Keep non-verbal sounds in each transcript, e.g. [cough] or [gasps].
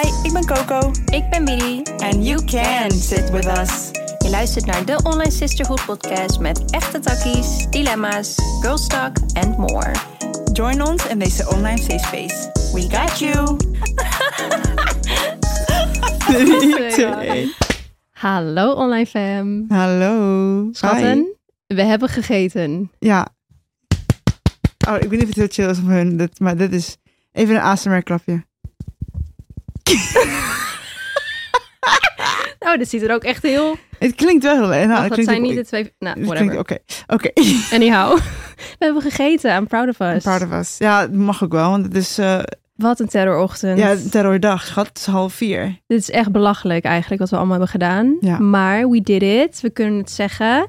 Hi, ik ben Coco. Ik ben Billy. And you can sit with us. Je luistert naar de Online Sisterhood podcast met echte takkies, dilemma's, girls talk and more. Join ons in deze online safe space. We got you. Drie, twee. [laughs] Hallo online fam. Hallo. Schatten, Hi. we hebben gegeten. Ja. Oh, ik weet niet of het heel chill is om hun, dit, maar dit is even een ASMR klapje. [laughs] Nou, dit ziet er ook echt heel... Het klinkt wel heel nou, Wacht, dat zijn ook- niet de twee... Nou, whatever. Oké, oké. [laughs] Anyhow, [laughs] we hebben gegeten. I'm proud of us. Proud of us. Ja, mag ook wel, want het is uh, Wat een terrorochtend. ja, terrordag. Schat, het is half vier. Dit is echt belachelijk eigenlijk wat we allemaal hebben gedaan. Ja. Maar we did it. We kunnen het zeggen.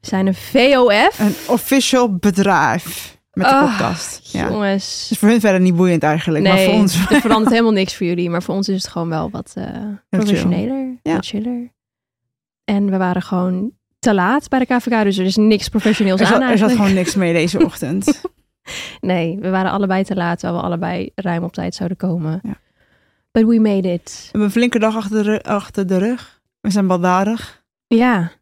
We zijn een VOF. Een official bedrijf met de Ah, podcast. Ja. Jongens. Dus voor hun verder niet boeiend eigenlijk, maar Nee, voor ons het verandert helemaal niks voor jullie. Maar voor ons is het gewoon wel wat eh professioneler. Ja. Wat chiller. En we waren gewoon te laat bij de KVK. Dus er is niks professioneels er aan er zat gewoon niks mee deze [laughs] ochtend. Nee, we waren allebei te laat. Terwijl we allebei ruim op tijd zouden komen. Ja. But we made it. We hebben een flinke dag achter de, achter de rug. We zijn baldadig. Ja.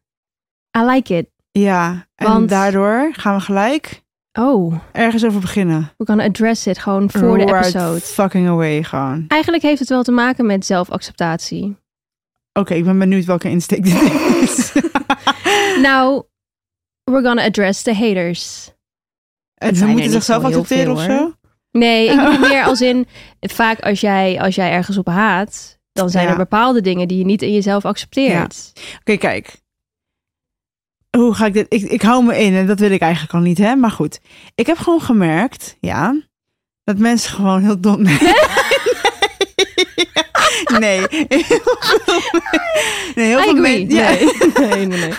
I like it. Ja, en Want- daardoor gaan we gelijk Oh, ergens over beginnen. we gaan address it gewoon voor de Right episode. fucking away gewoon. Eigenlijk heeft het wel te maken met zelfacceptatie. Oké, ik ben benieuwd welke insteek dit is. [laughs] [laughs] Nou, we're gonna address the haters. en ze moeten zichzelf accepteren of zo? Nee, ik bedoel [laughs] meer als in... Vaak als jij, als jij ergens op haat... dan zijn Ja. er bepaalde dingen die je niet in jezelf accepteert. Oké, kijk. Hoe ga ik dit? Ik, ik hou me in en dat wil ik eigenlijk al niet, hè? Maar goed. Ik heb gewoon gemerkt, ja, dat mensen gewoon heel dom [laughs] Nee. [laughs] Nee. Heel veel, nee, heel veel agree. men- ja. Nee. nee, nee. [laughs]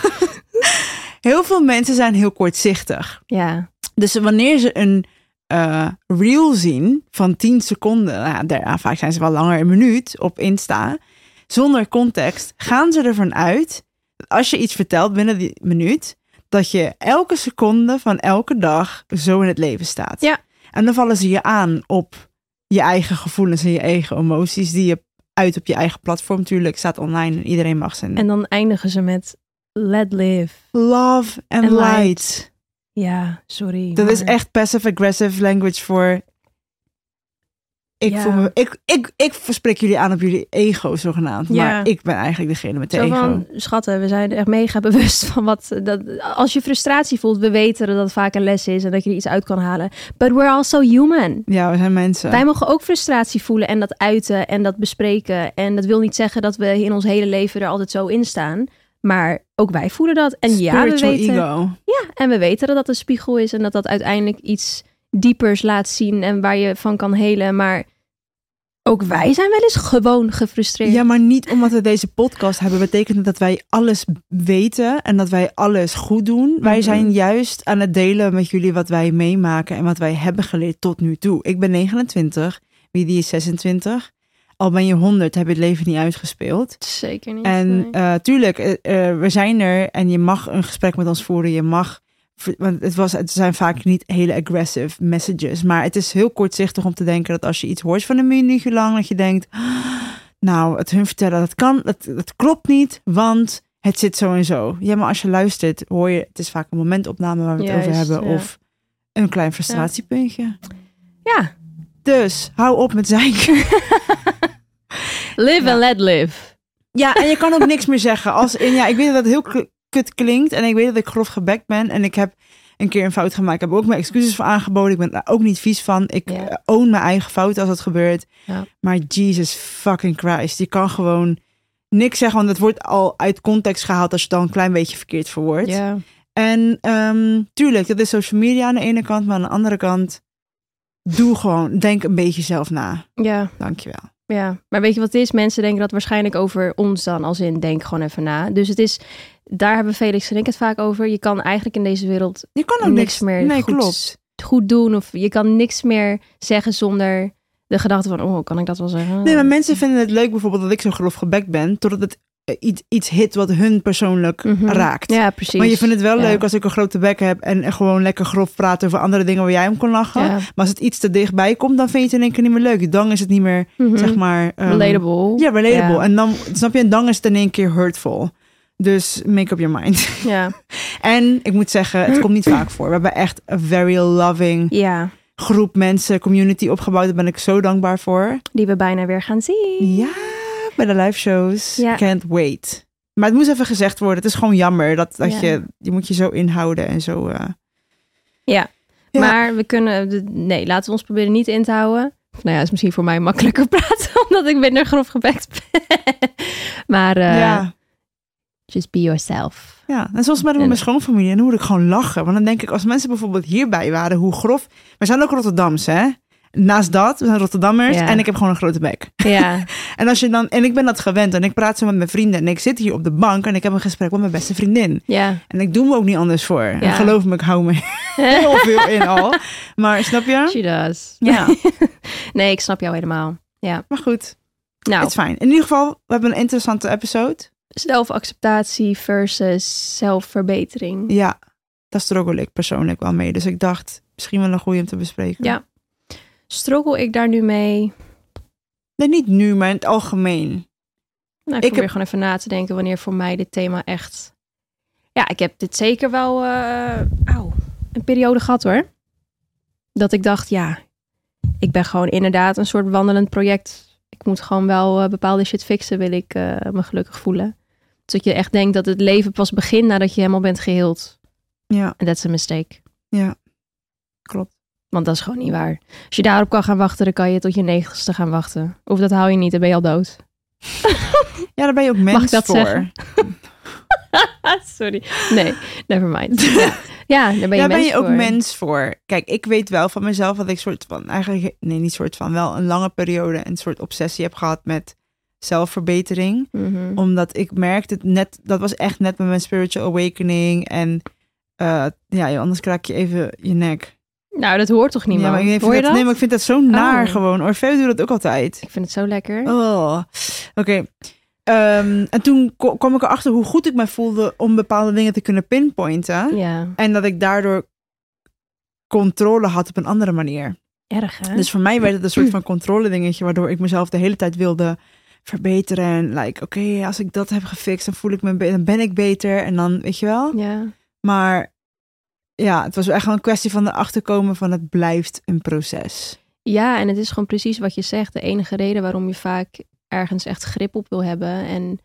Heel veel mensen zijn heel kortzichtig. Ja, Dus wanneer ze een eh, reel zien van 10 seconden, nou daar- vaak zijn ze wel langer een minuut op Insta, zonder context, gaan ze ervan uit als je iets vertelt binnen die minuut, dat je elke seconde van elke dag zo in het leven staat. Ja. En dan vallen ze je aan op je eigen gevoelens en je eigen emoties, die je uit op je eigen platform natuurlijk staat online en iedereen mag zijn. en dan eindigen ze met... Let live. love and, And light. light. Ja, sorry. Dat is echt passive-aggressive language voor. Ik, Ja. voel me, ik, ik, ik verspreek jullie aan op jullie ego, zogenaamd. Ja. Maar ik ben eigenlijk degene met de Zo ego. van, schatten, we zijn echt mega [laughs] bewust van wat... Dat, als je frustratie voelt, we weten dat het vaak een les is... en dat je er iets uit kan halen. But we're also human. Ja, we zijn mensen. Wij mogen ook frustratie voelen en dat uiten en dat bespreken. En dat wil niet zeggen dat we in ons hele leven er altijd zo in staan. Maar ook wij voelen dat. En ja, we Spiritual weten, ego. ja, en we weten dat dat een spiegel is. En dat dat uiteindelijk iets diepers laat zien. En waar je van kan helen. Maar ook wij zijn wel eens gewoon gefrustreerd. Ja, maar niet omdat we deze podcast hebben, betekent dat wij alles weten en dat wij alles goed doen. Wij Mhm. zijn juist aan het delen met jullie wat wij meemaken en wat wij hebben geleerd tot nu toe. Ik ben 29, wie die is 26. Al ben je 100, heb je het leven niet uitgespeeld. Zeker niet. En nee. eh, tuurlijk, eh, eh, we zijn er en je mag een gesprek met ons voeren. Je mag, want het, was, het zijn vaak niet hele aggressive messages. Maar het is heel kortzichtig om te denken dat als je iets hoort van een minuutje lang, dat je denkt, "Ah, [gasps] nou, het hun vertellen, dat kan, dat, dat klopt niet, want het zit zo en zo. Ja, maar als je luistert, hoor je, het is vaak een momentopname waar we het over hebben. ja. Of een klein frustratiepuntje. ja, Dus, hou op met zeiken. [laughs] live Ja. and let live. Ja, en je kan ook niks meer zeggen. Als in, ja, ik weet dat het heel kut klinkt en ik weet dat ik grof gebekt ben en ik heb een keer een fout gemaakt. Ik heb ook mijn excuses voor aangeboden. Ik ben daar ook niet vies van. Ik Ja. eh, own mijn eigen fout als het gebeurt. Ja. Maar Jesus fucking Christ, je kan gewoon niks zeggen, want het wordt al uit context gehaald als je het dan een klein beetje verkeerd verwoordt. Ja. En ehm, tuurlijk, dat is social media aan de ene kant, maar aan de andere kant, doe gewoon, denk een beetje zelf na. ja. Dankjewel. Ja, maar weet je wat het is? Mensen denken dat waarschijnlijk over ons dan, als in denk gewoon even na. Dus het is, daar hebben Felix en ik het vaak over. Je kan eigenlijk in deze wereld Je kan ook niks niks, meer Nee, goed, klopt. goed doen. Of je kan niks meer zeggen zonder de gedachte van, oh, kan ik dat wel zeggen? Nee, maar mensen vinden het leuk bijvoorbeeld dat ik zo grof gebekt ben, totdat het eh, iets, iets hit wat hun persoonlijk Mhm. raakt. Ja, precies. Maar je vindt het wel Ja. leuk als ik een grote bek heb en gewoon lekker grof praat over andere dingen waar jij om kon lachen. Ja. Maar als het iets te dichtbij komt, dan vind je het in één keer niet meer leuk. Dan is het niet meer, Mhm. zeg maar... ehm, Relatable. Ja, relatable. Ja. En dan, snap je, en dan is het in één keer hurtful. Dus make up your mind. Ja. [laughs] En ik moet zeggen, het komt niet vaak voor. We hebben echt een very loving ja, groep mensen, community opgebouwd. Daar ben ik zo dankbaar voor. die we bijna weer gaan zien. Ja, bij de live shows. Ja. Can't wait. Maar het moest even gezegd worden. Het is gewoon jammer dat, dat Ja. je, je moet je zo inhouden en zo. eh, Ja. Ja. Maar we kunnen, nee, laten we ons proberen niet in te houden. Nou ja, is misschien voor mij makkelijker [laughs] praten, omdat ik minder grof gebekt ben. [laughs] maar eh, ja. Just be yourself. Ja, en zoals met En- mijn schoonfamilie. En dan moet ik gewoon lachen. Want dan denk ik, als mensen bijvoorbeeld hierbij waren, hoe grof... We zijn ook Rotterdams, hè? Naast dat, we zijn Rotterdammers Ja. en ik heb gewoon een grote bek. Ja, [laughs] En als je dan, en ik ben dat gewend en ik praat zo met mijn vrienden en ik zit hier op de bank en ik heb een gesprek met mijn beste vriendin. ja. En ik doe me ook niet anders voor. En Ja. geloof me, ik hou me [laughs] heel veel in al. Maar snap je? She does. Ja, [laughs] Nee, ik snap jou helemaal. Ja. maar goed, Nou, het is fijn. In ieder geval, we hebben een interessante episode. Zelfacceptatie versus zelfverbetering. Ja, daar struggle ik persoonlijk wel mee. Dus ik dacht, misschien wel een goeie om te bespreken. Ja. Struggle ik daar nu mee? Nee, niet nu, maar in het algemeen. Nou, ik, Ik probeer heb- gewoon even na te denken wanneer voor mij dit thema echt... Ja, ik heb dit zeker wel eh, auw, een periode gehad hoor. Dat ik dacht, ja, ik ben gewoon inderdaad een soort wandelend project. Ik moet gewoon wel eh, bepaalde shit fixen, wil ik eh, me gelukkig voelen. Dat je echt denkt dat het leven pas begint nadat je helemaal bent geheeld. Ja, En dat is een mistake. ja. Klopt. Want dat is gewoon niet waar. Als je daarop kan gaan wachten, dan kan je tot je negentigste gaan wachten. Of dat hou je niet, dan ben je al dood. [laughs] Ja, daar ben je ook mens ik dat voor. zeggen? [laughs] Sorry. Nee, never mind. [laughs] Ja, ja daar ben je, Daar ben mens je ook voor. mens voor. Kijk, ik weet wel van mezelf dat ik soort van, eigenlijk, nee, niet soort van, wel een lange periode een soort obsessie heb gehad met zelfverbetering. Mhm. Omdat ik merkte het net, dat was echt net met mijn spiritual awakening. En eh, ja, anders kraak je even je nek. Nou, dat hoort toch niet, ja, man? maar ik, vind Hoor je dat, dat? Nee, maar ik vind dat zo naar Oh. gewoon. Orfeo doet dat ook altijd. Ik vind het zo lekker. Oh, oké. Ehm, en toen kwam ik erachter hoe goed ik me voelde om bepaalde dingen te kunnen pinpointen. Ja, En dat ik daardoor controle had op een andere manier. erg hè? Dus voor mij werd het een soort van controle dingetje, waardoor ik mezelf de hele tijd wilde verbeteren. En like, oké, als ik dat heb gefixt, dan voel ik me, dan ben ik beter. En dan, weet je wel. ja. Maar ja, het was echt wel een kwestie van erachter komen van het blijft een proces. ja, en het is gewoon precies wat je zegt. De enige reden waarom je vaak ergens echt grip op wil hebben. En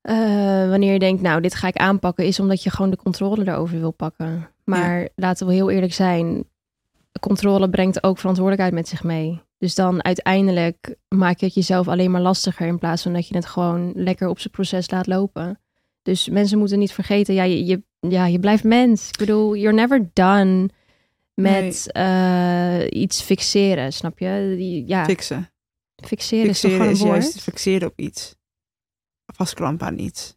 eh, wanneer je denkt, nou, dit ga ik aanpakken, is omdat je gewoon de controle erover wil pakken. Maar laten we heel eerlijk zijn, controle brengt ook verantwoordelijkheid met zich mee. Dus dan uiteindelijk maak je het jezelf alleen maar lastiger in plaats van dat je het gewoon lekker op zijn proces laat lopen. Dus mensen moeten niet vergeten, ja, je, je, ja, je blijft mens. Ik bedoel, you're never done met eh, iets fixeren, snap je? Ja, Fixen. fixeren, is toch Fixeren gewoon is een woord? juist fixeren op iets. Vastklampen aan iets.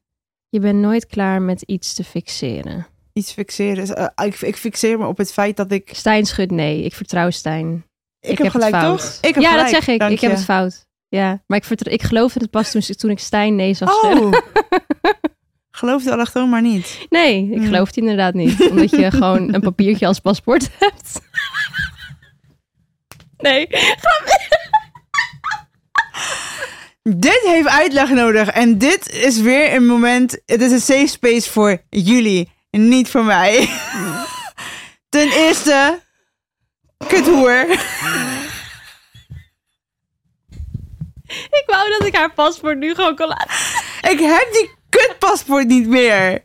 Je bent nooit klaar met iets te fixeren. Iets fixeren is... eh, ik, ik fixeer me op het feit dat ik... Stijn schudt nee. Ik vertrouw Stijn. Ik, heb gelijk, toch? Ik heb ja, gelijk, dat zeg ik. dank Ik heb het fout. Ja, maar ik, ik geloofde het pas toen, toen ik Stijn nee zag. Oh! [laughs] Geloof de allochtoon maar niet. Nee, ik Hmm. geloof het inderdaad niet. Omdat je [laughs] gewoon een papiertje als paspoort hebt. Nee. Dit heeft uitleg nodig. En dit is weer een moment. Het is een safe space voor jullie. En niet voor mij. [laughs] Ten eerste. Kuthoer. Ik wou dat ik haar paspoort nu gewoon kon laten. Ik heb die kutpaspoort niet meer.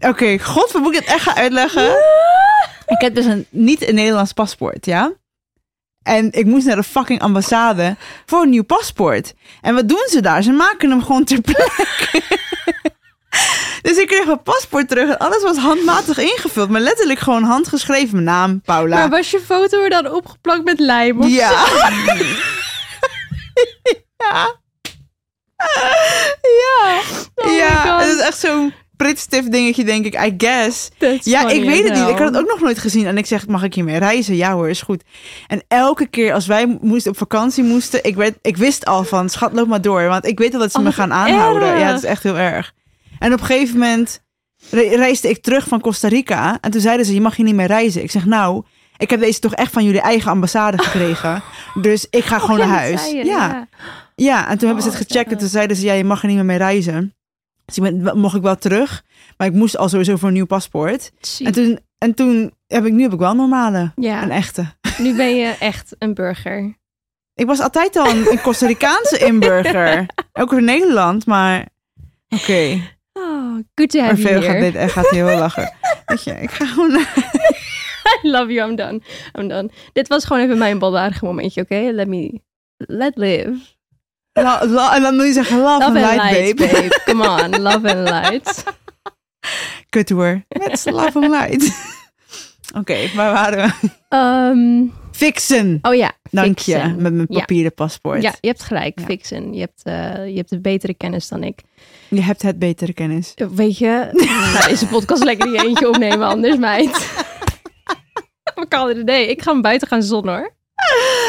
Oké, god, moet ik het echt gaan uitleggen? Ik heb dus een, niet een Nederlands paspoort, ja? En ik moest naar de fucking ambassade voor een nieuw paspoort. En wat doen ze daar? Ze maken hem gewoon ter plekke. Dus ik kreeg mijn paspoort terug en alles was handmatig ingevuld. Maar letterlijk gewoon handgeschreven. Mijn naam, Paula. Maar was je foto er dan opgeplakt met lijm? Of Ja. [laughs] ja. Ja. Oh ja, God. het is echt zo pritstift dingetje, denk ik, I guess. That's Ja, ik weet het niet. Ik had het ook nog nooit gezien. En ik zeg, mag ik hiermee reizen? Ja hoor, is goed. En elke keer als wij moesten op vakantie moesten, ik, werd, ik wist al van, schat, loop maar door. Want ik weet al dat ze Oh, me gaan aanhouden. erg. Ja, dat is echt heel erg. En op een gegeven moment re- reisde ik terug van Costa Rica. En toen zeiden ze, je mag hier niet meer reizen. Ik zeg, nou, ik heb deze toch echt van jullie eigen ambassade [laughs] gekregen. dus ik ga gewoon Oh, ja, naar huis. je, ja. Ja, en toen hebben ze Oh, het gecheckt en toen zeiden ze, ja, je mag er niet meer mee reizen. Dus ik ben, mocht ik wel terug, maar ik moest al sowieso voor een nieuw paspoort. En toen, en toen heb ik nu heb ik wel een normale, Ja, een echte. [laughs] nu ben je echt een burger. Ik was altijd al een, een Costa Ricaanse inburger, [laughs] ook in Nederland, maar oké. Oh, good to Maar have you veel gaat here. dit gaat heel lachen. [laughs] Weet je, ik ga gewoon. [laughs] I love you, I'm done. I'm done. Dit was gewoon even mijn baldadige momentje, oké? Let me... Let live. La, la- en dan moet je zeggen love, Love and and light, babe. babe. Come on, [laughs] love and light. Kut hoor. Met love and light. Oké, waar waren we? Ehm, Fixen. oh ja, Dank je, met mijn papieren paspoort. Ja, je hebt gelijk, fixen. Je hebt, eh, je hebt de betere kennis dan ik. Je hebt het betere kennis. Weet je, [laughs] nou, deze podcast lekker die eentje opnemen, anders meid. [laughs] Idee? Ik ga hem buiten gaan zonnen hoor.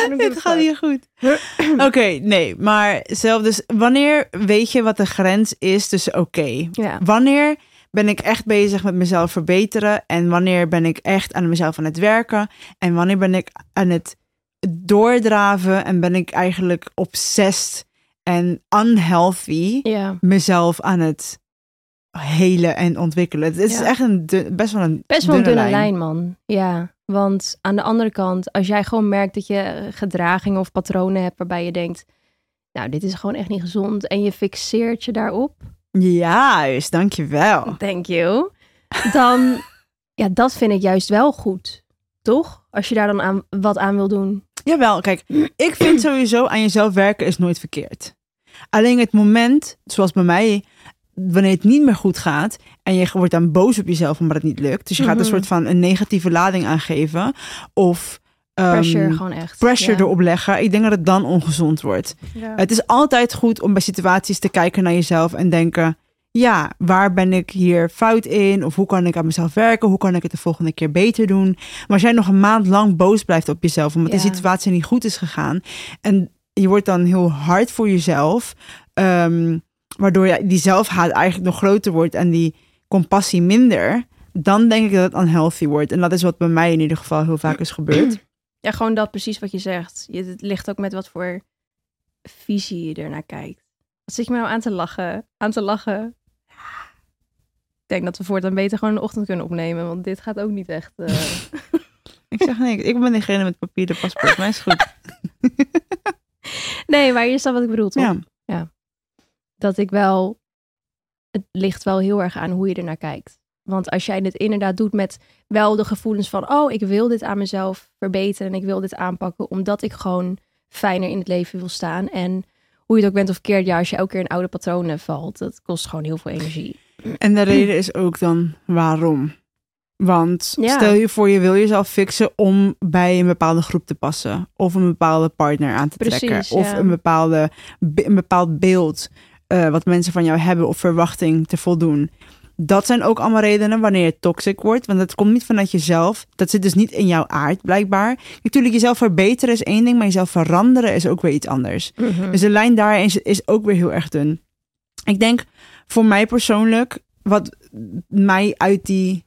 [laughs] Dit gaat hier goed. [clears throat] Oké, nee, maar zelf dus, wanneer weet je wat de grens is tussen oké? Ja. Wanneer ben ik echt bezig met mezelf verbeteren en wanneer ben ik echt aan mezelf aan het werken en wanneer ben ik aan het doordraven en ben ik eigenlijk obsessed en unhealthy mezelf aan het helen en ontwikkelen. Het is Ja. echt een dun- best wel een best wel een dunne lijn. man. Ja, want aan de andere kant, als jij gewoon merkt dat je eh, gedragingen of patronen hebt waarbij je denkt, nou, dit is gewoon echt niet gezond en je fixeert je daarop, Juist, dankjewel. thank you, dan, [laughs] ja, dat vind ik juist wel goed, toch? Als je daar dan aan, wat aan wil doen. Jawel, kijk, ik vind [clears throat] sowieso aan jezelf werken is nooit verkeerd. Alleen het moment, zoals bij mij, wanneer het niet meer goed gaat en je wordt dan boos op jezelf omdat het niet lukt. Dus je gaat een Mhm. soort van een negatieve lading aangeven of ehm, Pressure gewoon echt. pressure ja. erop leggen. Ik denk dat het dan ongezond wordt. Ja. Het is altijd goed om bij situaties te kijken naar jezelf en denken: ja, waar ben ik hier fout in? Of hoe kan ik aan mezelf werken? Hoe kan ik het de volgende keer beter doen? Maar als jij nog een maand lang boos blijft op jezelf omdat de situatie niet goed is gegaan en je wordt dan heel hard voor jezelf, ehm, waardoor die zelfhaat eigenlijk nog groter wordt en die compassie minder. Dan denk ik dat het unhealthy wordt. En dat is wat bij mij in ieder geval heel vaak is gebeurd. [clears throat] Ja, gewoon dat precies wat je zegt. Je, het ligt ook met wat voor visie je ernaar kijkt. Wat zit je me nou aan te lachen? Aan te lachen? Ik denk dat we voortaan beter gewoon de ochtend kunnen opnemen, want dit gaat ook niet echt. eh, [laughs] Ik zeg niks. Ik ben degene met papieren paspoort. Mij is goed. Nee, maar je snapt wat ik bedoel, toch? Ja. Dat ik wel. Het ligt wel heel erg aan hoe je ernaar kijkt. Want als jij dit inderdaad doet met wel de gevoelens van: oh, ik wil dit aan mezelf verbeteren en ik wil dit aanpakken, omdat ik gewoon fijner in het leven wil staan. En hoe je het ook bent of keert, ja, als je elke keer in oude patronen valt, dat kost gewoon heel veel energie. En de reden is ook dan waarom. Want Ja. stel je voor, je wil jezelf fixen om bij een bepaalde groep te passen. Of een bepaalde partner aan te Precies, trekken. Of ja. een, bepaalde, een bepaald beeld eh, wat mensen van jou hebben of verwachting te voldoen. Dat zijn ook allemaal redenen wanneer het toxic wordt. Want dat komt niet vanuit jezelf. Dat zit dus niet in jouw aard, blijkbaar. Natuurlijk, jezelf verbeteren is één ding, maar jezelf veranderen is ook weer iets anders. Dus de lijn daarin is, is ook weer heel erg dun. Ik denk voor mij persoonlijk, wat mij uit die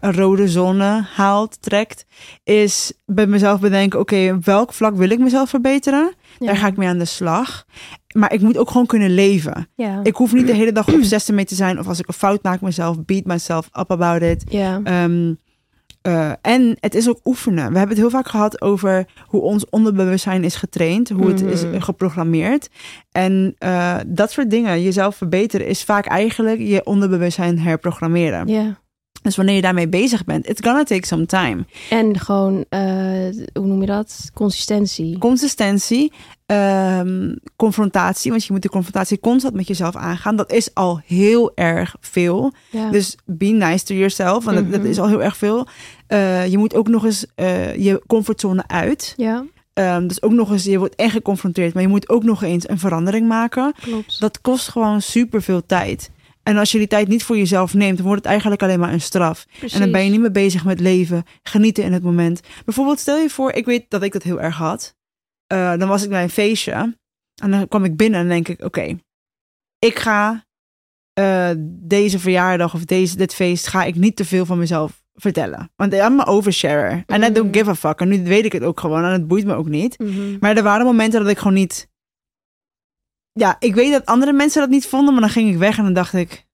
rode zone haalt, trekt, is bij mezelf bedenken: oké, op welk vlak wil ik mezelf verbeteren? Ja. Daar ga ik mee aan de slag. Maar ik moet ook gewoon kunnen leven. Ja. Ik hoef niet de hele dag obsessief mee te zijn. Of als ik een fout maak mezelf, beat myself up about it. ja. Ehm, eh, en het is ook oefenen. We hebben het heel vaak gehad over hoe ons onderbewustzijn is getraind, hoe het is Mhm. geprogrammeerd. En eh, dat soort dingen, jezelf verbeteren, is vaak eigenlijk je onderbewustzijn herprogrammeren. ja. Dus wanneer je daarmee bezig bent, it's gonna take some time. En gewoon, eh, hoe noem je dat? Consistentie. Consistentie, ehm, confrontatie, want je moet de confrontatie constant met jezelf aangaan. Dat is al heel erg veel. Ja. Dus be nice to yourself, want dat, dat Mhm. is al heel erg veel. Eh, je moet ook nog eens eh, je comfortzone uit. ja, Ehm, dus ook nog eens, je wordt echt geconfronteerd, maar je moet ook nog eens een verandering maken. klopt. Dat kost gewoon super veel tijd. En als je die tijd niet voor jezelf neemt, dan wordt het eigenlijk alleen maar een straf. En dan ben je niet meer bezig met leven, genieten in het moment. Bijvoorbeeld, stel je voor, ik weet dat ik dat heel erg had. Uh, dan was ik bij een feestje en dan kwam ik binnen en denk ik, oké, ik ga uh, deze verjaardag of deze, dit feest, ga ik niet te veel van mezelf vertellen. Want I'm een oversharer. En I don't give a fuck. En nu weet ik het ook gewoon en het boeit me ook niet. Mhm. Maar er waren momenten dat ik gewoon niet... Ja, ik weet dat andere mensen dat niet vonden, maar dan ging ik weg en dan dacht ik...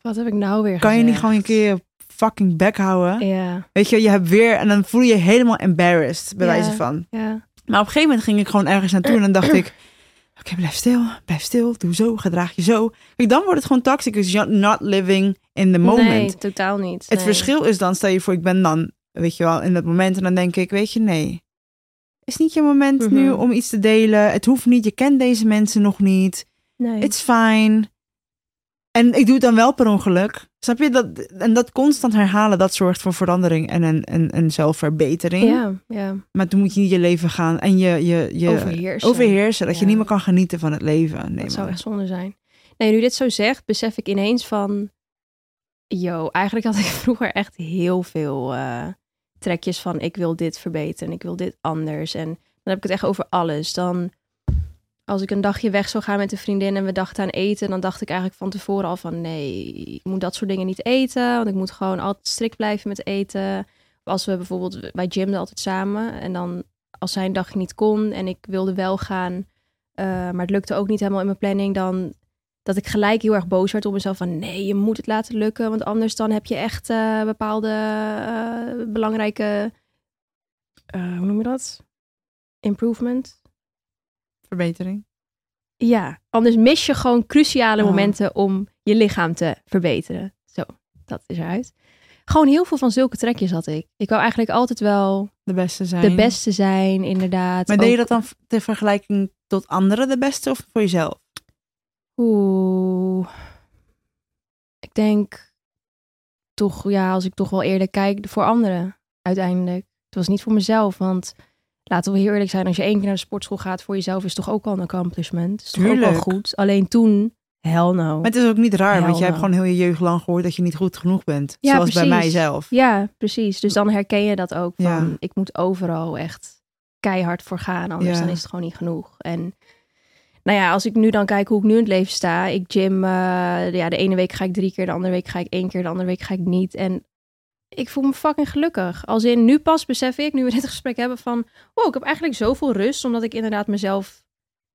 Wat heb ik nou weer Kan je niet gewoon een keer je fucking bek houden? Ja, Weet je, je hebt weer... En dan voel je je helemaal embarrassed, bij Ja. wijze van. ja. Maar op een gegeven moment ging ik gewoon ergens naartoe en dan dacht ik... [clears throat] Oké, blijf stil, blijf stil, doe zo, gedraag je zo. Kijk, dan wordt het gewoon toxic, because you're not living in the moment. Nee, totaal niet. Het Nee. verschil is dan, stel je voor, ik ben dan, weet je wel, in dat moment en dan denk ik, weet je, nee. Is niet je moment Mhm. nu om iets te delen. Het hoeft niet, je kent deze mensen nog niet. Nee. It's fine. En ik doe het dan wel per ongeluk. Snap je? Dat, en dat constant herhalen, dat zorgt voor verandering en een, een, een zelfverbetering. Ja, ja. Maar toen moet je niet je leven gaan en je, je, je Overheersen. overheersen. Dat je niet meer kan genieten van het leven. Nee, dat zou echt zonde zijn. Nee, nu dit zo zegt, besef ik ineens van... Yo, eigenlijk had ik [laughs] vroeger echt heel veel eh, trekjes van... ik wil dit verbeteren, ik wil dit anders. En dan heb ik het echt over alles. Dan, als ik een dagje weg zou gaan met een vriendin en we dachten aan eten... dan dacht ik eigenlijk van tevoren al van... nee, ik moet dat soort dingen niet eten... want ik moet gewoon altijd strikt blijven met eten. Als we bijvoorbeeld, wij gymden altijd samen... en dan als zij een dagje niet kon en ik wilde wel gaan... eh, maar het lukte ook niet helemaal in mijn planning... dan dat ik gelijk heel erg boos werd op mezelf van... nee, je moet het laten lukken... want anders dan heb je echt eh, bepaalde eh, belangrijke... eh, hoe noem je dat? Improvement? Verbetering. Ja, anders mis je gewoon cruciale Oh. momenten om je lichaam te verbeteren. Zo, dat is eruit. Gewoon heel veel van zulke trekjes had ik. Ik wou eigenlijk altijd wel De beste zijn. de beste zijn, inderdaad. Maar deed je dat dan ter vergelijking tot anderen de beste of voor jezelf? Oeh. Ik denk toch, ja, als ik toch wel eerder kijk voor anderen uiteindelijk. Het was niet voor mezelf, want laten we heel eerlijk zijn, als je één keer naar de sportschool gaat voor jezelf, is toch ook al een accomplishment. Is toch ook wel goed. Alleen toen, hell no. Maar het is ook niet raar, want jij hebt gewoon heel je jeugd lang gehoord dat je niet goed genoeg bent. Ja, Zoals bij precies. mijzelf. Ja, precies. Dus dan herken je dat ook van, Ja. ik moet overal echt keihard voor gaan, anders Ja. dan is het gewoon niet genoeg. En nou ja, als ik nu dan kijk hoe ik nu in het leven sta, ik gym, eh, ja, de ene week ga ik drie keer, de andere week ga ik één keer, de andere week ga ik niet. En ik voel me fucking gelukkig. Als in, nu pas besef ik, nu we [laughs] dit gesprek hebben, van, wow, ik heb eigenlijk zoveel rust, omdat ik inderdaad mezelf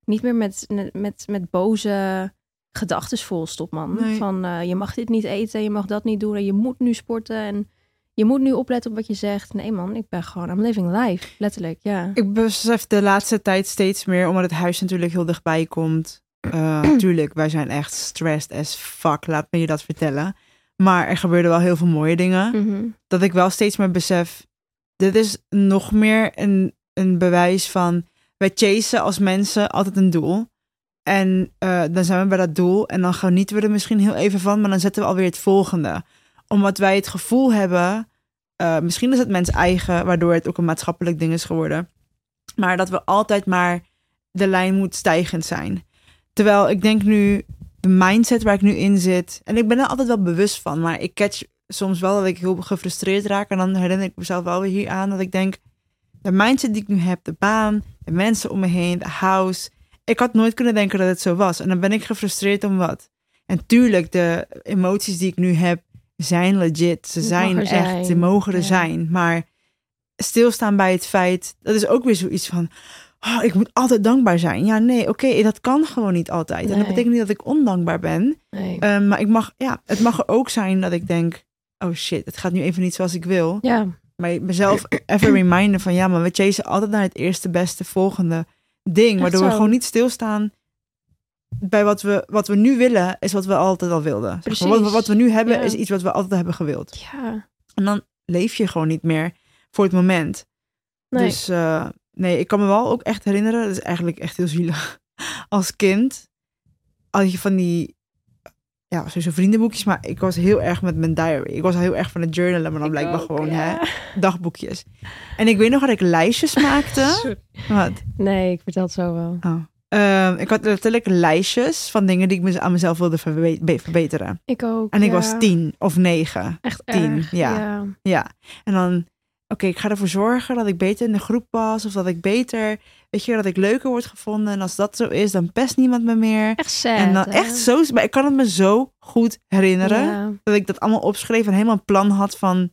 niet meer met, met, met boze gedachten vol stop, man. Nee. Van, eh, je mag dit niet eten, je mag dat niet doen en je moet nu sporten en je moet nu opletten op wat je zegt. Nee man, ik ben gewoon, I'm living life. Letterlijk, ja. Ik besef de laatste tijd steeds meer, omdat het huis natuurlijk heel dichtbij komt. Eh, [clears throat] tuurlijk, wij zijn echt stressed as fuck, laat me je dat vertellen. Maar er gebeurden wel heel veel mooie dingen. Mhm. Dat ik wel steeds meer besef, dit is nog meer een, een bewijs van, wij chasen als mensen altijd een doel. En eh, dan zijn we bij dat doel en dan genieten we er misschien heel even van, maar dan zetten we alweer het volgende. Omdat wij het gevoel hebben, eh, misschien is het mens eigen, waardoor het ook een maatschappelijk ding is geworden. Maar dat we altijd maar de lijn moet stijgend zijn. Terwijl ik denk nu, de mindset waar ik nu in zit, en ik ben er altijd wel bewust van, maar ik catch soms wel dat ik heel gefrustreerd raak. En dan herinner ik mezelf wel weer hier aan dat ik denk, de mindset die ik nu heb, de baan, de mensen om me heen, de house. Ik had nooit kunnen denken dat het zo was. En dan ben ik gefrustreerd om wat. En tuurlijk, de emoties die ik nu heb, zijn legit. Ze zijn echt, zijn. ze mogen er Ja. zijn. Maar stilstaan bij het feit, dat is ook weer zoiets van, oh, ik moet altijd dankbaar zijn. Ja, nee, oké, dat kan gewoon niet altijd. En dat betekent niet dat ik ondankbaar ben. Nee. Um, maar ik mag, ja, het mag er ook zijn dat ik denk, oh shit, het gaat nu even niet zoals ik wil. ja, Maar mezelf even reminden van, ja, maar we chasen altijd naar het eerste, beste, volgende ding. Echt Waardoor we gewoon niet stilstaan bij wat we, wat we nu willen, is wat we altijd al wilden. Zeg maar, Precies. Wat, we, wat we nu hebben, Ja. is iets wat we altijd hebben gewild. ja. En dan leef je gewoon niet meer voor het moment. Nee. Dus eh, nee, ik kan me wel ook echt herinneren, dat is eigenlijk echt heel zielig. [laughs] Als kind had je van die, ja, sowieso vriendenboekjes, maar ik was heel erg met mijn diary. Ik was heel erg van het journalen, maar dan Ik blijkbaar ook, gewoon ja. hè, dagboekjes. En ik weet nog dat ik lijstjes [laughs] maakte. Wat? Nee, ik vertel het zo wel. Oh. Ehm, ik had letterlijk lijstjes van dingen die ik aan mezelf wilde verbe- be- verbeteren. Ik ook. En ik ja. was tien of negen. Echt tien, erg. ja. ja. Ja. En dan, oké, ik ga ervoor zorgen dat ik beter in de groep pas. Of dat ik beter, weet je, dat ik leuker word gevonden. En als dat zo is, dan pest niemand me meer. Echt sad. en dan hè? echt zo, maar ik kan het me zo goed herinneren. Ja. Dat ik dat allemaal opschreef en helemaal een plan had van...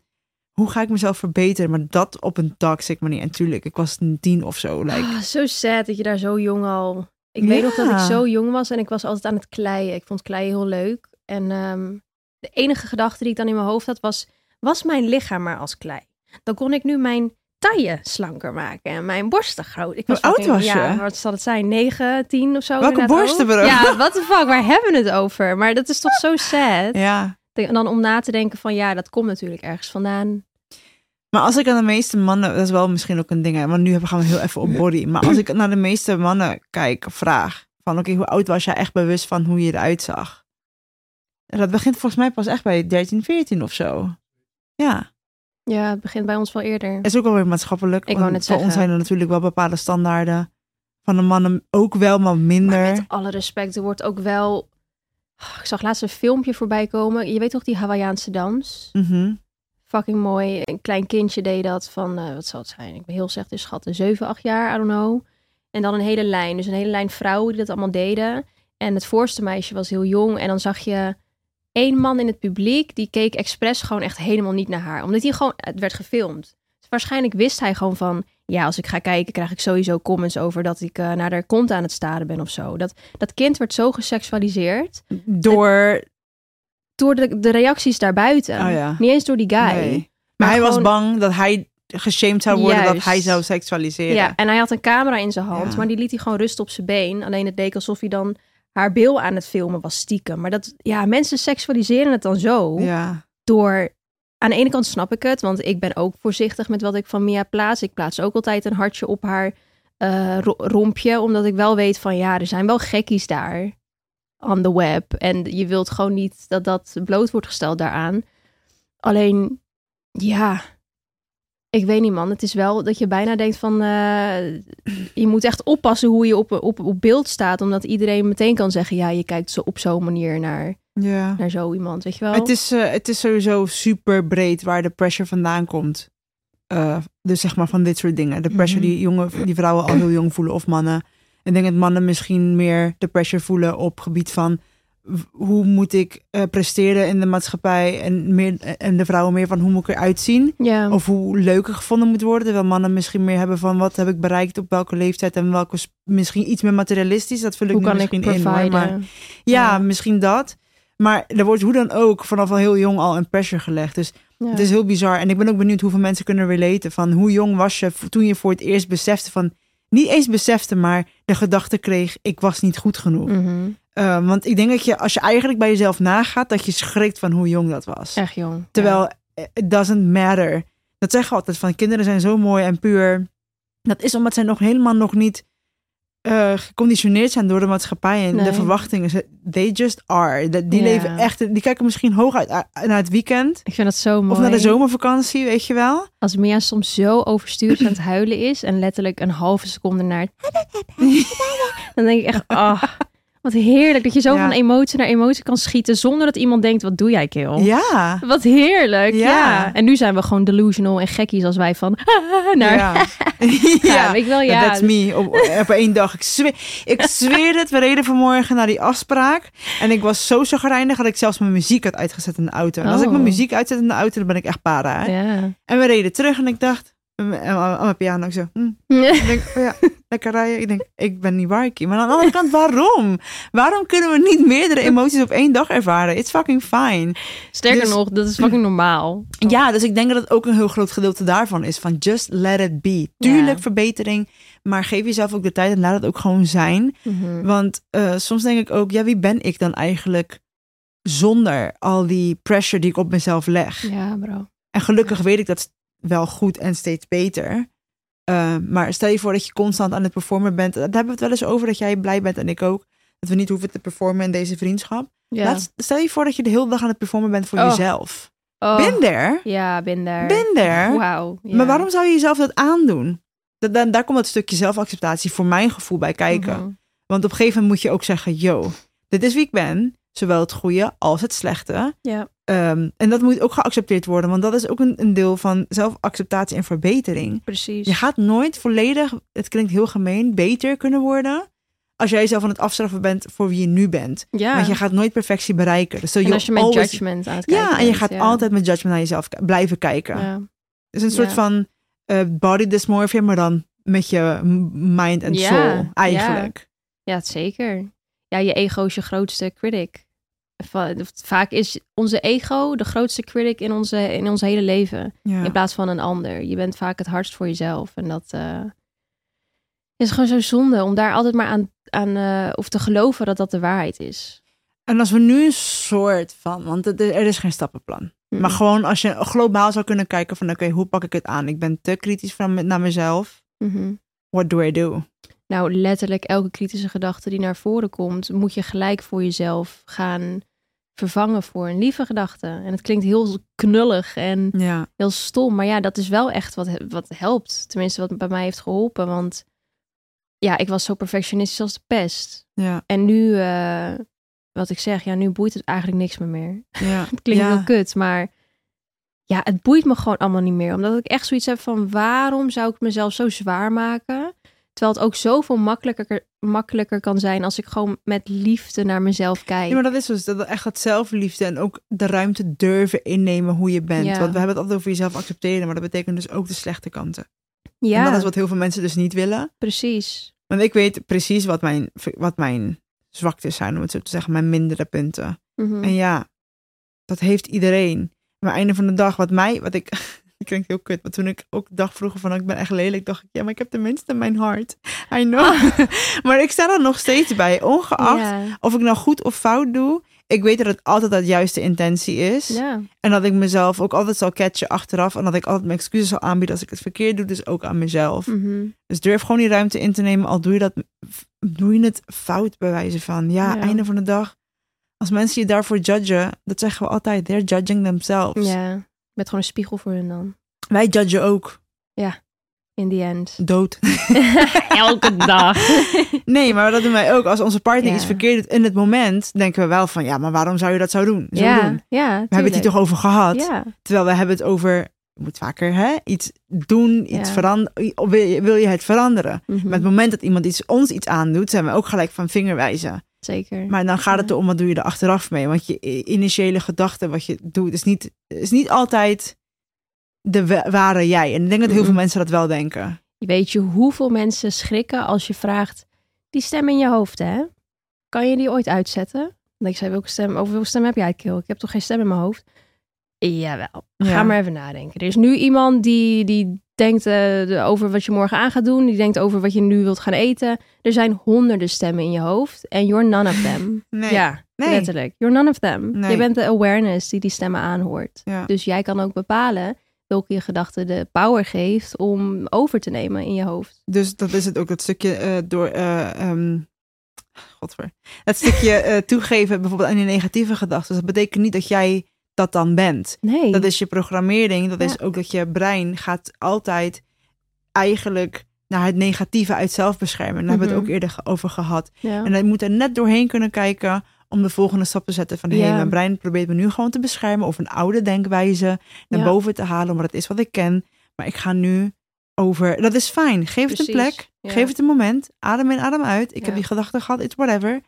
Hoe ga ik mezelf verbeteren? Maar dat op een toxic manier. En tuurlijk, ik was een tien of zo. Like, Ah, zo sad dat je daar zo jong al... Ik weet nog dat ik zo jong was en ik was altijd aan het kleien. Ik vond kleien heel leuk. En ehm, de enige gedachte die ik dan in mijn hoofd had was... Was mijn lichaam maar als klei? Dan kon ik nu mijn taille slanker maken en mijn borsten groot. Ik was Hoe oud was je? Ja, wat zal het zijn? 9, 10 of zo? Welke borsten? Ja, what the fuck, waar hebben we het over? Maar dat is toch zo sad? ja. En dan om na te denken van ja, dat komt natuurlijk ergens vandaan. Maar als ik aan de meeste mannen, dat is wel misschien ook een ding, hè, want nu gaan we heel even op body. Maar als ik naar de meeste mannen kijk, vraag van oké, hoe oud was jij echt bewust van hoe je eruit zag? En dat begint volgens mij pas echt bij 13, 14 of zo. Ja, Ja, het begint bij ons wel eerder. is ook wel weer maatschappelijk. Ik wou net voor ons zeggen. zijn er natuurlijk wel bepaalde standaarden. Van de mannen ook wel, maar Maar minder. met alle respect, er wordt ook wel... Ik zag laatst een filmpje voorbij komen. Je weet toch die Hawaïaanse dans? Mhm. Fucking mooi. Een klein kindje deed dat van, eh, wat zal het zijn? Ik ben heel slecht in schatten. 7, 8 jaar, I don't know. En dan een hele lijn. Dus een hele lijn vrouwen die dat allemaal deden. En het voorste meisje was heel jong. En dan zag je één man in het publiek. Die keek expres gewoon echt helemaal niet naar haar. Omdat hij gewoon, het werd gefilmd. Dus waarschijnlijk wist hij gewoon van... Ja, als ik ga kijken, krijg ik sowieso comments over dat ik eh, naar haar kont aan het staren ben of zo. Dat, dat kind werd zo geseksualiseerd Door, door de, de reacties daarbuiten. Oh ja. Niet eens door die guy. nee. Maar, Maar hij was bang dat hij geshamed zou worden, dat hij zou seksualiseren. Ja, en hij had een camera in zijn hand, Ja. maar die liet hij gewoon rusten op zijn been. Alleen het leek alsof hij dan haar bil aan het filmen was stiekem. Maar dat, ja, mensen seksualiseren het dan zo ja. door... Aan de ene kant snap ik het, want ik ben ook voorzichtig met wat ik van Mia plaats. Ik plaats ook altijd een hartje op haar eh, ro- rompje, omdat ik wel weet van ja, er zijn wel gekkies daar on the web. En je wilt gewoon niet dat dat bloot wordt gesteld daaraan. Alleen, ja, ik weet niet man. Het is wel dat je bijna denkt van, eh, je moet echt oppassen hoe je op, op, op beeld staat. Omdat iedereen meteen kan zeggen, ja, je kijkt zo op zo'n manier naar, ja. naar zo iemand, weet je wel? Het is, eh, het is sowieso super breed waar de pressure vandaan komt. Eh, dus zeg maar van dit soort dingen. De pressure Mhm. die, jongen, die vrouwen al heel jong voelen of mannen. Ik denk dat mannen misschien meer de pressure voelen op gebied van hoe moet ik eh, presteren in de maatschappij en, meer, en de vrouwen meer van hoe moet ik eruit zien of hoe leuker gevonden moet worden. Terwijl mannen misschien meer hebben van wat heb ik bereikt op welke leeftijd en welke misschien iets meer materialistisch. Dat vul ik hoe kan ik misschien in hoor, providen? maar ja, Ja. misschien dat. Maar er wordt hoe dan ook vanaf al heel jong al een pressure gelegd. Dus Ja. het is heel bizar. En ik ben ook benieuwd hoeveel mensen kunnen relaten. Van hoe jong was je toen je voor het eerst besefte van... Niet eens besefte, maar de gedachte kreeg... ik was niet goed genoeg. Mhm. Uh, want ik denk dat je, als je eigenlijk bij jezelf nagaat... dat je schrikt van hoe jong dat was. Echt jong. Terwijl, eh, it doesn't matter. Dat zeggen we altijd van kinderen zijn zo mooi en puur. Dat is omdat zij nog helemaal nog niet eh, geconditioneerd zijn door de maatschappij en Nee. de verwachtingen. They just are. Die Ja. leven echt, die kijken misschien hoog uit naar het weekend. Ik vind dat zo mooi. Of naar de zomervakantie, weet je wel. Als Mia soms zo overstuurd aan het huilen is en letterlijk een halve seconde naar het... [laughs] Dan denk ik echt, ah, wat heerlijk dat je zo Ja. van emotie naar emotie kan schieten zonder dat iemand denkt, wat doe jij, Kil? Ja. Wat heerlijk, ja. Ja. En nu zijn we gewoon delusional en gekkies als wij van naar... Ja, [laughs] [laughs] Ja. ik wel, ja. That's me. Op, op één dag. Ik zweer, ik zweer het. We reden vanmorgen naar die afspraak. En ik was zo chagrijnig dat ik zelfs mijn muziek had uitgezet in de auto. En als ik Oh. mijn muziek uitzet in de auto, dan ben ik echt para. hè. En we reden terug en ik dacht... En aan mijn piano, ik zo... hm. [laughs] Ik denk, oh ja, lekker rijden. Ik denk, ik ben niet Warkie. Maar aan de andere kant, waarom? Waarom kunnen we niet meerdere emoties op één dag ervaren? It's fucking fine. Sterker Dus- nog, dat is fucking normaal. Ja, dus ik denk dat het ook een heel groot gedeelte daarvan is. Van just let it be. Tuurlijk verbetering, maar geef jezelf ook de tijd en laat het ook gewoon zijn. Mhm. Want eh, soms denk ik ook, ja, wie ben ik dan eigenlijk zonder al die pressure die ik op mezelf leg? Ja, bro. En gelukkig weet ik dat wel goed en steeds beter. Uh, maar stel je voor dat je constant aan het performen bent. Daar hebben we het wel eens over dat jij blij bent en ik ook. Dat we niet hoeven te performen in deze vriendschap. Ja. Laat, stel je voor dat je de hele dag aan het performen bent voor Oh. jezelf. Oh. Ben there. Ja. Ben there. Wauw. ja. Maar waarom zou je jezelf dat aandoen? Dat, dan, daar komt dat stukje zelfacceptatie voor mijn gevoel bij kijken. Mhm. Want op een gegeven moment moet je ook zeggen, yo, dit is wie ik ben. Zowel het goede als het slechte. Ja. Ehm, en dat moet ook geaccepteerd worden, want dat is ook een, een deel van zelfacceptatie en verbetering. Precies. Je gaat nooit volledig, het klinkt heel gemeen, beter kunnen worden als jij zelf aan het afstraffen bent voor wie je nu bent. ja. Want je gaat nooit perfectie bereiken. Dus en als je met always- judgment aan het kijken Ja, en je gaat ja. altijd met judgment naar jezelf blijven kijken. Ja. Het is een soort Ja. van eh, body dysmorphia, maar dan met je mind en Ja, soul eigenlijk. Ja, het zeker. Ja, je ego is je grootste critic. Va- Vaak is onze ego de grootste critic in onze, in ons hele leven. Ja. In plaats van een ander. Je bent vaak het hardst voor jezelf. En dat eh, is gewoon zo zonde om daar altijd maar aan, aan eh, of te geloven dat dat de waarheid is. En als we nu een soort van, want er is geen stappenplan. Mm. Maar gewoon als je globaal zou kunnen kijken van oké, hoe pak ik het aan? Ik ben te kritisch van, naar mezelf. Mhm. What do I do? Nou, letterlijk elke kritische gedachte die naar voren komt, moet je gelijk voor jezelf gaan vervangen voor een lieve gedachte. En het klinkt heel knullig en Ja. heel stom. Maar ja, dat is wel echt wat, wat helpt. Tenminste, wat bij mij heeft geholpen. Want ja, ik was zo perfectionistisch als de pest. Ja. En nu, eh, wat ik zeg, ja, nu boeit het eigenlijk niks meer meer. Ja. [laughs] Het klinkt ja. heel kut, maar ja, het boeit me gewoon allemaal niet meer. Omdat ik echt zoiets heb van, waarom zou ik mezelf zo zwaar maken? Terwijl het ook zoveel makkelijker, makkelijker kan zijn als ik gewoon met liefde naar mezelf kijk. Ja, maar dat is dus dat echt dat zelfliefde en ook de ruimte durven innemen hoe je bent. Ja. Want we hebben het altijd over jezelf accepteren, maar dat betekent dus ook de slechte kanten. ja, En dat is wat heel veel mensen dus niet willen. precies. Want ik weet precies wat mijn, wat mijn zwaktes zijn, om het zo te zeggen, mijn mindere punten. Mhm. En ja, dat heeft iedereen. Maar einde van de dag, wat mij, wat ik, het klinkt heel kut, maar toen ik ook dacht vroeger van, ik ben echt lelijk, dacht ik, ja, maar ik heb tenminste mijn hart. I know. [laughs] maar ik sta er nog steeds bij, ongeacht of ik nou goed of fout doe. Ik weet dat het altijd de juiste intentie is. En dat ik mezelf ook altijd zal catchen achteraf. En dat ik altijd mijn excuses zal aanbieden als ik het verkeerd doe. Dus ook aan mezelf. Mhm. Dus durf gewoon die ruimte in te nemen. Al doe je, dat, doe je het fout bij wijze van. Ja, Ja. einde van de dag. Als mensen je daarvoor judgen. Dat zeggen we altijd. They're judging themselves. ja. Bent gewoon een spiegel voor hun dan. Wij judgen ook. In the end. Dood. [laughs] Elke dag. [laughs] Nee, maar dat doen wij ook. Als onze partner Ja. iets verkeerd doet in het moment. Denken we wel van. Ja, maar waarom zou je dat zo doen? Zo ja, doen? ja, We hebben het hier toch over gehad. Ja, Terwijl we hebben het over, je moet vaker hè, iets doen, iets Ja. veranderen. Wil je, wil je het veranderen? mhm, Maar het moment dat iemand iets, ons iets aandoet, zijn we ook gelijk van vingerwijzen. Zeker. Maar dan gaat het erom, wat doe je er achteraf mee? Want je initiële gedachte, wat je doet, is niet, is niet altijd de wa- ware jij. En ik denk dat heel veel mensen dat wel denken. Weet je hoeveel mensen schrikken als je vraagt, die stem in je hoofd, hè? Kan je die ooit uitzetten? Dan denk ik, zei, welke stem, over welke stem heb jij, Kil? Ik heb toch geen stem in mijn hoofd? Jawel, ga Ja. maar even nadenken. Er is nu iemand die, die denkt eh, over wat je morgen aan gaat doen. Die denkt over wat je nu wilt gaan eten. Er zijn honderden stemmen in je hoofd. En you're none of them. [laughs] Nee. Ja, Nee. letterlijk. You're none of them. Nee. Je bent de awareness die die stemmen aanhoort. Ja. Dus jij kan ook bepalen welke je gedachte de power geeft om over te nemen in je hoofd. Dus dat is het ook, dat stukje eh, door... eh ehm, godver. Dat stukje toegeven bijvoorbeeld aan die negatieve gedachten. Dat betekent niet dat jij dat dan bent. Nee. Dat is je programmering. Dat Ja. is ook dat je brein gaat altijd eigenlijk naar het negatieve uit zelfbescherming. Daar hebben we het Mhm. ook eerder over gehad. ja. En hij moet er net doorheen kunnen kijken om de volgende stap te zetten. Van hé, Ja. mijn brein probeert me nu gewoon te beschermen of een oude denkwijze naar boven te halen, maar dat is wat ik ken. Maar ik ga nu over. Dat is fijn. Geef het een plek. Ja. Geef het een moment. Adem in, adem uit. Ik Ja. heb die gedachte gehad. It's whatever.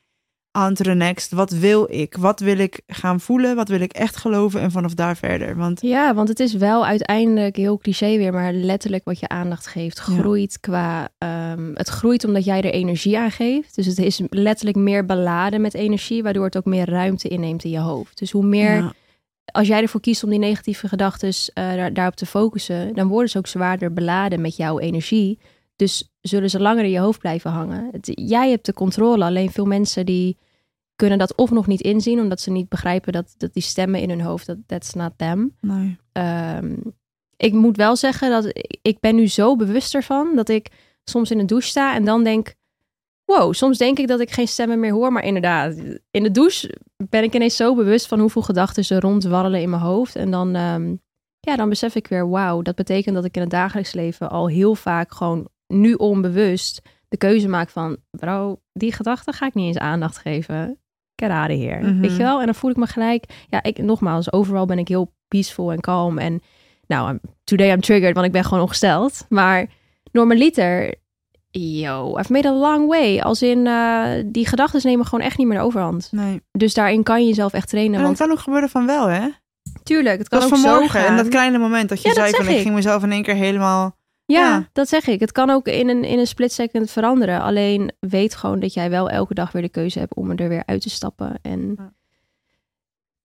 On to the next. Wat wil ik? Wat wil ik gaan voelen? Wat wil ik echt geloven? En vanaf daar verder. Want Ja, want het is wel uiteindelijk heel cliché weer, maar letterlijk wat je aandacht geeft, Ja. groeit qua. ehm, het groeit omdat jij er energie aan geeft. Dus het is letterlijk meer beladen met energie, waardoor het ook meer ruimte inneemt in je hoofd. Dus hoe meer, ja, als jij ervoor kiest om die negatieve gedachten daar, daarop te focussen, dan worden ze ook zwaarder beladen met jouw energie. Dus zullen ze langer in je hoofd blijven hangen. Het- jij hebt de controle, alleen veel mensen die kunnen dat of nog niet inzien, omdat ze niet begrijpen dat, dat die stemmen in hun hoofd, dat that's not them. nee. Ehm, ik moet wel zeggen dat ik- ben nu zo bewust ervan dat ik soms in de douche sta en dan denk, wow, soms denk ik dat ik geen stemmen meer hoor, maar inderdaad, in de douche ben ik ineens zo bewust van hoeveel gedachten ze rondwarrelen in mijn hoofd en dan, ehm, ja, dan besef ik weer, wauw, dat betekent dat ik in het dagelijks leven al heel vaak gewoon nu onbewust de keuze maakt van, bro, die gedachte ga ik niet eens aandacht geven. Of here. Mhm. Weet je wel? En dan voel ik me gelijk, ja, ik, nogmaals, overal ben ik heel peaceful en kalm. En nou, I'm- today I'm triggered, want ik ben gewoon ongesteld. Maar normaliter, yo, I've made a long way. Als in, eh, die gedachten nemen gewoon echt niet meer de overhand. Nee. Dus daarin kan je jezelf echt trainen. En het Want kan ook gebeuren van wel, hè? tuurlijk, het kan Dat ook was zo vanmorgen. gaan. En dat kleine moment dat je Ja, dat zei van ik ik. ging mezelf in één keer helemaal... Ja, Ja. dat zeg ik. Het kan ook in een, in een split second veranderen. Alleen weet gewoon dat jij wel elke dag weer de keuze hebt om er weer uit te stappen. En Ja.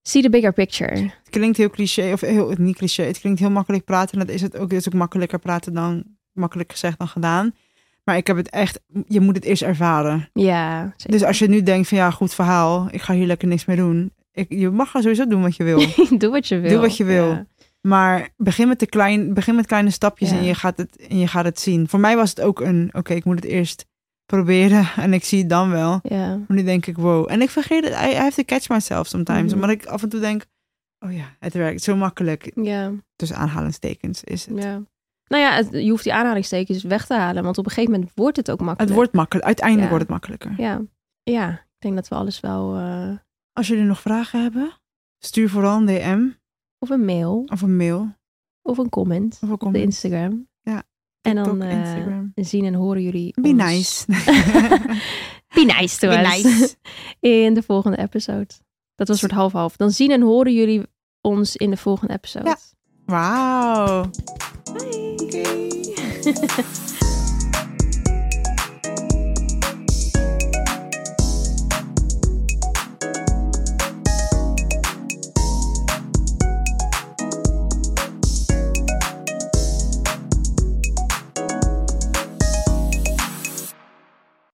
see the bigger picture. Het klinkt heel cliché, of heel, niet cliché. Het klinkt heel makkelijk praten. En dat is het ook. Het is ook makkelijker praten dan, makkelijk gezegd dan gedaan. Maar ik heb het echt, je moet het eerst ervaren. Ja, zeker. Dus als je nu denkt van ja, goed verhaal. Ik ga hier lekker niks meer doen. Ik, je mag sowieso doen wat je wil. [laughs] Doe wat je wil. Doe wat je wil. Ja. Maar begin met, de klein, begin met kleine stapjes Ja. en, je gaat het, en je gaat het zien. Voor mij was het ook een, oké, ik moet het eerst proberen [laughs] en ik zie het dan wel. Ja. Maar nu denk ik, wow. En ik vergeet het, I, I have to catch myself sometimes. Mhm. Omdat ik af en toe denk, oh ja, het werkt zo makkelijk. Ja. Tussen aanhalingstekens is het. ja. Nou ja, het- je hoeft die aanhalingstekens weg te halen. Want op een gegeven moment wordt het ook makkelijk. Het wordt makkelijk, uiteindelijk Ja. wordt het makkelijker. Ja. Ja, ik denk dat we alles wel... eh, Als jullie nog vragen hebben, stuur vooral een DM of een mail, of een mail of een comment of een op. Instagram. Ja, En dan eh, zien en horen jullie Be ons- nice. [laughs] [laughs] Be nice to Be us. nice. [laughs] in de volgende episode. Dat was soort half-half. Dan zien en horen jullie ons in de volgende episode. Ja. Wauw. Bye.